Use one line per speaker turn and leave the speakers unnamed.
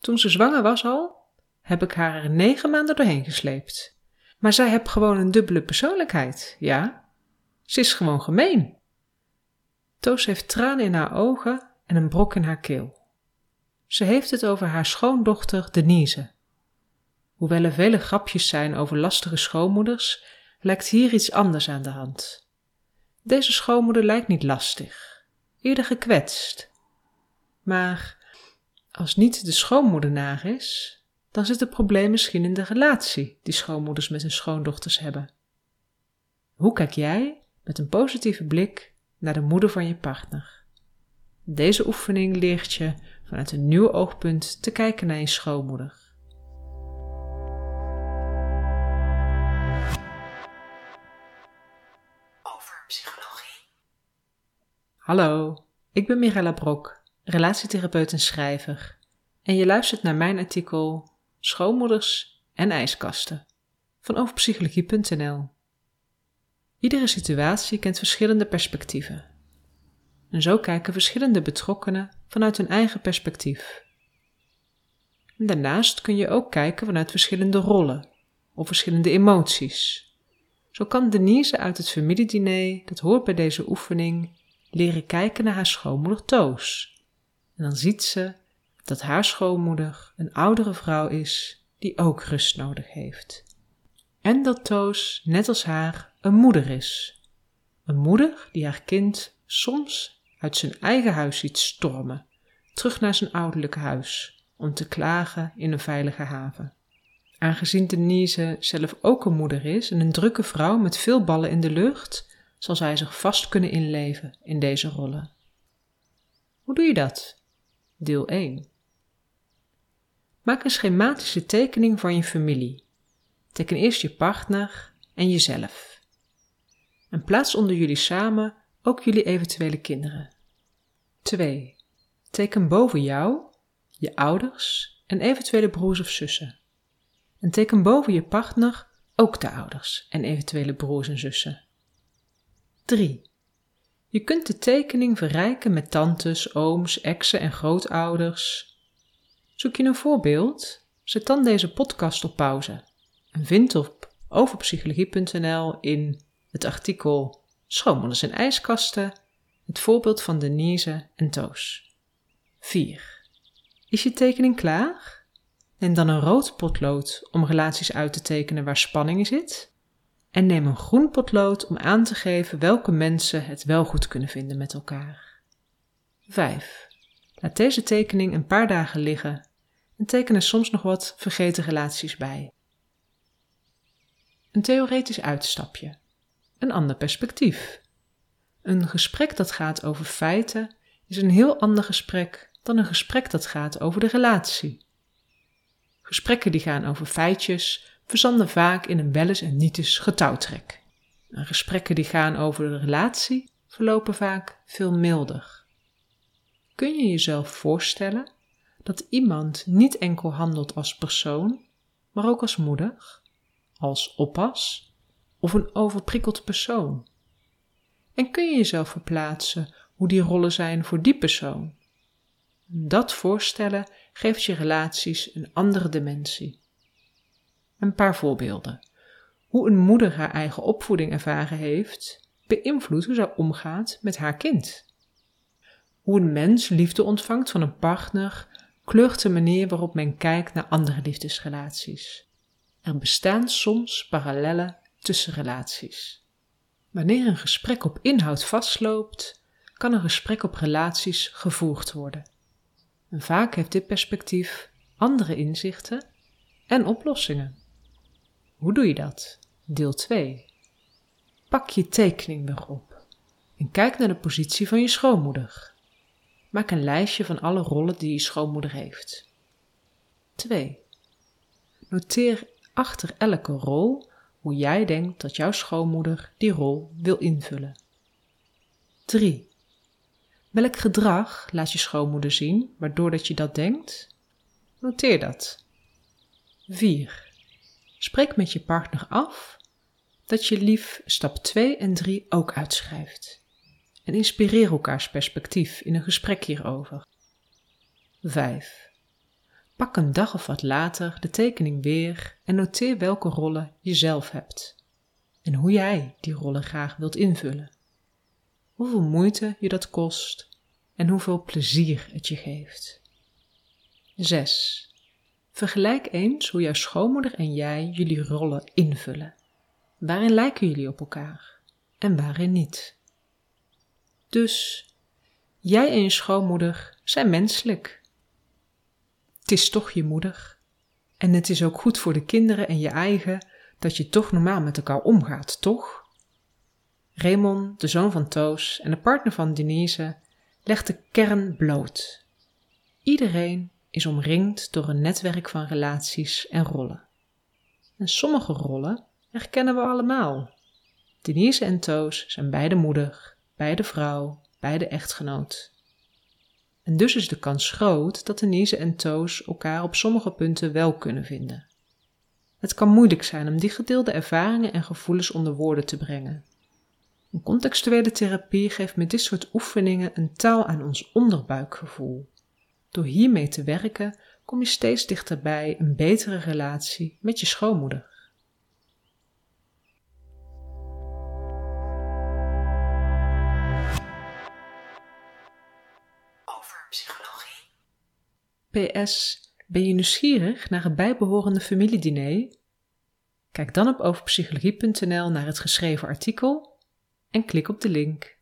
Toen ze zwanger was al, heb ik haar er negen maanden doorheen gesleept. Maar zij heeft gewoon een dubbele persoonlijkheid, ja? Ze is gewoon gemeen. Toos heeft tranen in haar ogen en een brok in haar keel. Ze heeft het over haar schoondochter Denise. Hoewel er vele grapjes zijn over lastige schoonmoeders, lijkt hier iets anders aan de hand. Deze schoonmoeder lijkt niet lastig, eerder gekwetst. Maar als niet de schoonmoeder naar is, dan zit het probleem misschien in de relatie die schoonmoeders met hun schoondochters hebben. Hoe kijk jij met een positieve blik naar de moeder van je partner? Deze oefening leert je vanuit een nieuw oogpunt te kijken naar je schoonmoeder.
Over psychologie.
Hallo, ik ben Mirella Brok, relatietherapeut en schrijver. En je luistert naar mijn artikel schoonmoeders en ijskasten van overpsychologie.nl. Iedere situatie kent verschillende perspectieven. En zo kijken verschillende betrokkenen vanuit hun eigen perspectief. daarnaast kun je ook kijken vanuit verschillende rollen of verschillende emoties. Zo kan Denise uit het familiediner, dat hoort bij deze oefening, leren kijken naar haar schoonmoeder Toos. En dan ziet ze dat haar schoonmoeder een oudere vrouw is die ook rust nodig heeft. En dat Toos, net als haar, een moeder is. Een moeder die haar kind soms uit zijn eigen huis ziet stormen, terug naar zijn ouderlijke huis, om te klagen in een veilige haven. Aangezien Denise zelf ook een moeder is en een drukke vrouw met veel ballen in de lucht, zal zij zich vast kunnen inleven in deze rollen. Hoe doe je dat? Deel 1. Maak een schematische tekening van je familie. Teken eerst je partner en jezelf. En plaats onder jullie samen ook jullie eventuele kinderen. 2. Teken boven jou, je ouders en eventuele broers of zussen. En teken boven je partner ook de ouders en eventuele broers en zussen. 3. Je kunt de tekening verrijken met tantes, ooms, exen en grootouders, Zoek je een voorbeeld? Zet dan deze podcast op pauze en vind op overpsychologie.nl in het artikel Schoonmoeders en ijskasten het voorbeeld van Denise en Toos. 4. Is je tekening klaar? Neem dan een rood potlood om relaties uit te tekenen waar spanning in zit. En neem een groen potlood om aan te geven welke mensen het wel goed kunnen vinden met elkaar. 5. Laat deze tekening een paar dagen liggen en teken er soms nog wat vergeten relaties bij. Een theoretisch uitstapje. Een ander perspectief. Een gesprek dat gaat over feiten is een heel ander gesprek dan een gesprek dat gaat over de relatie. Gesprekken die gaan over feitjes verzanden vaak in een welles en nietes getouwtrek. En gesprekken die gaan over de relatie verlopen vaak veel milder. Kun je jezelf voorstellen dat iemand niet enkel handelt als persoon, maar ook als moeder, als oppas of een overprikkeld persoon. En kun je jezelf verplaatsen hoe die rollen zijn voor die persoon? Dat voorstellen geeft je relaties een andere dimensie. Een paar voorbeelden. Hoe een moeder haar eigen opvoeding ervaren heeft, beïnvloedt hoe zij omgaat met haar kind. Hoe een mens liefde ontvangt van een partner kleurt de manier waarop men kijkt naar andere liefdesrelaties. Er bestaan soms parallellen tussen relaties. Wanneer een gesprek op inhoud vastloopt, kan een gesprek op relaties gevoerd worden. En vaak heeft dit perspectief andere inzichten en oplossingen. Hoe doe je dat? Deel 2. Pak je tekening weer op en kijk naar de positie van je schoonmoeder. Maak een lijstje van alle rollen die je schoonmoeder heeft. 2. Noteer achter elke rol hoe jij denkt dat jouw schoonmoeder die rol wil invullen. 3. Welk gedrag laat je schoonmoeder zien waardoor dat je dat denkt? Noteer dat. 4. Spreek met je partner af dat je lief stap 2 en 3 ook uitschrijft en inspireer elkaars perspectief in een gesprek hierover. 5. Pak een dag of wat later de tekening weer en noteer welke rollen je zelf hebt en hoe jij die rollen graag wilt invullen. Hoeveel moeite je dat kost en hoeveel plezier het je geeft. 6. Vergelijk eens hoe jouw schoonmoeder en jij jullie rollen invullen. Waarin lijken jullie op elkaar en waarin niet? Dus jij en je schoonmoeder zijn menselijk. Het is toch je moeder. En het is ook goed voor de kinderen en je eigen dat je toch normaal met elkaar omgaat, toch? Raymond, de zoon van Toos en de partner van Denise, legt de kern bloot. Iedereen is omringd door een netwerk van relaties en rollen. En sommige rollen herkennen we allemaal. Denise en Toos zijn beide moeder, beide vrouw, beide echtgenoot. En dus is de kans groot dat Denise en Toos elkaar op sommige punten wel kunnen vinden. Het kan moeilijk zijn om die gedeelde ervaringen en gevoelens onder woorden te brengen. Een contextuele therapie geeft met dit soort oefeningen een taal aan ons onderbuikgevoel. Door hiermee te werken kom je steeds dichterbij een betere relatie met je schoonmoeder.
Over psychologie.
PS, ben je nieuwsgierig naar het bijbehorende familiediner? Kijk dan op overpsychologie.nl naar het geschreven artikel en klik op de link.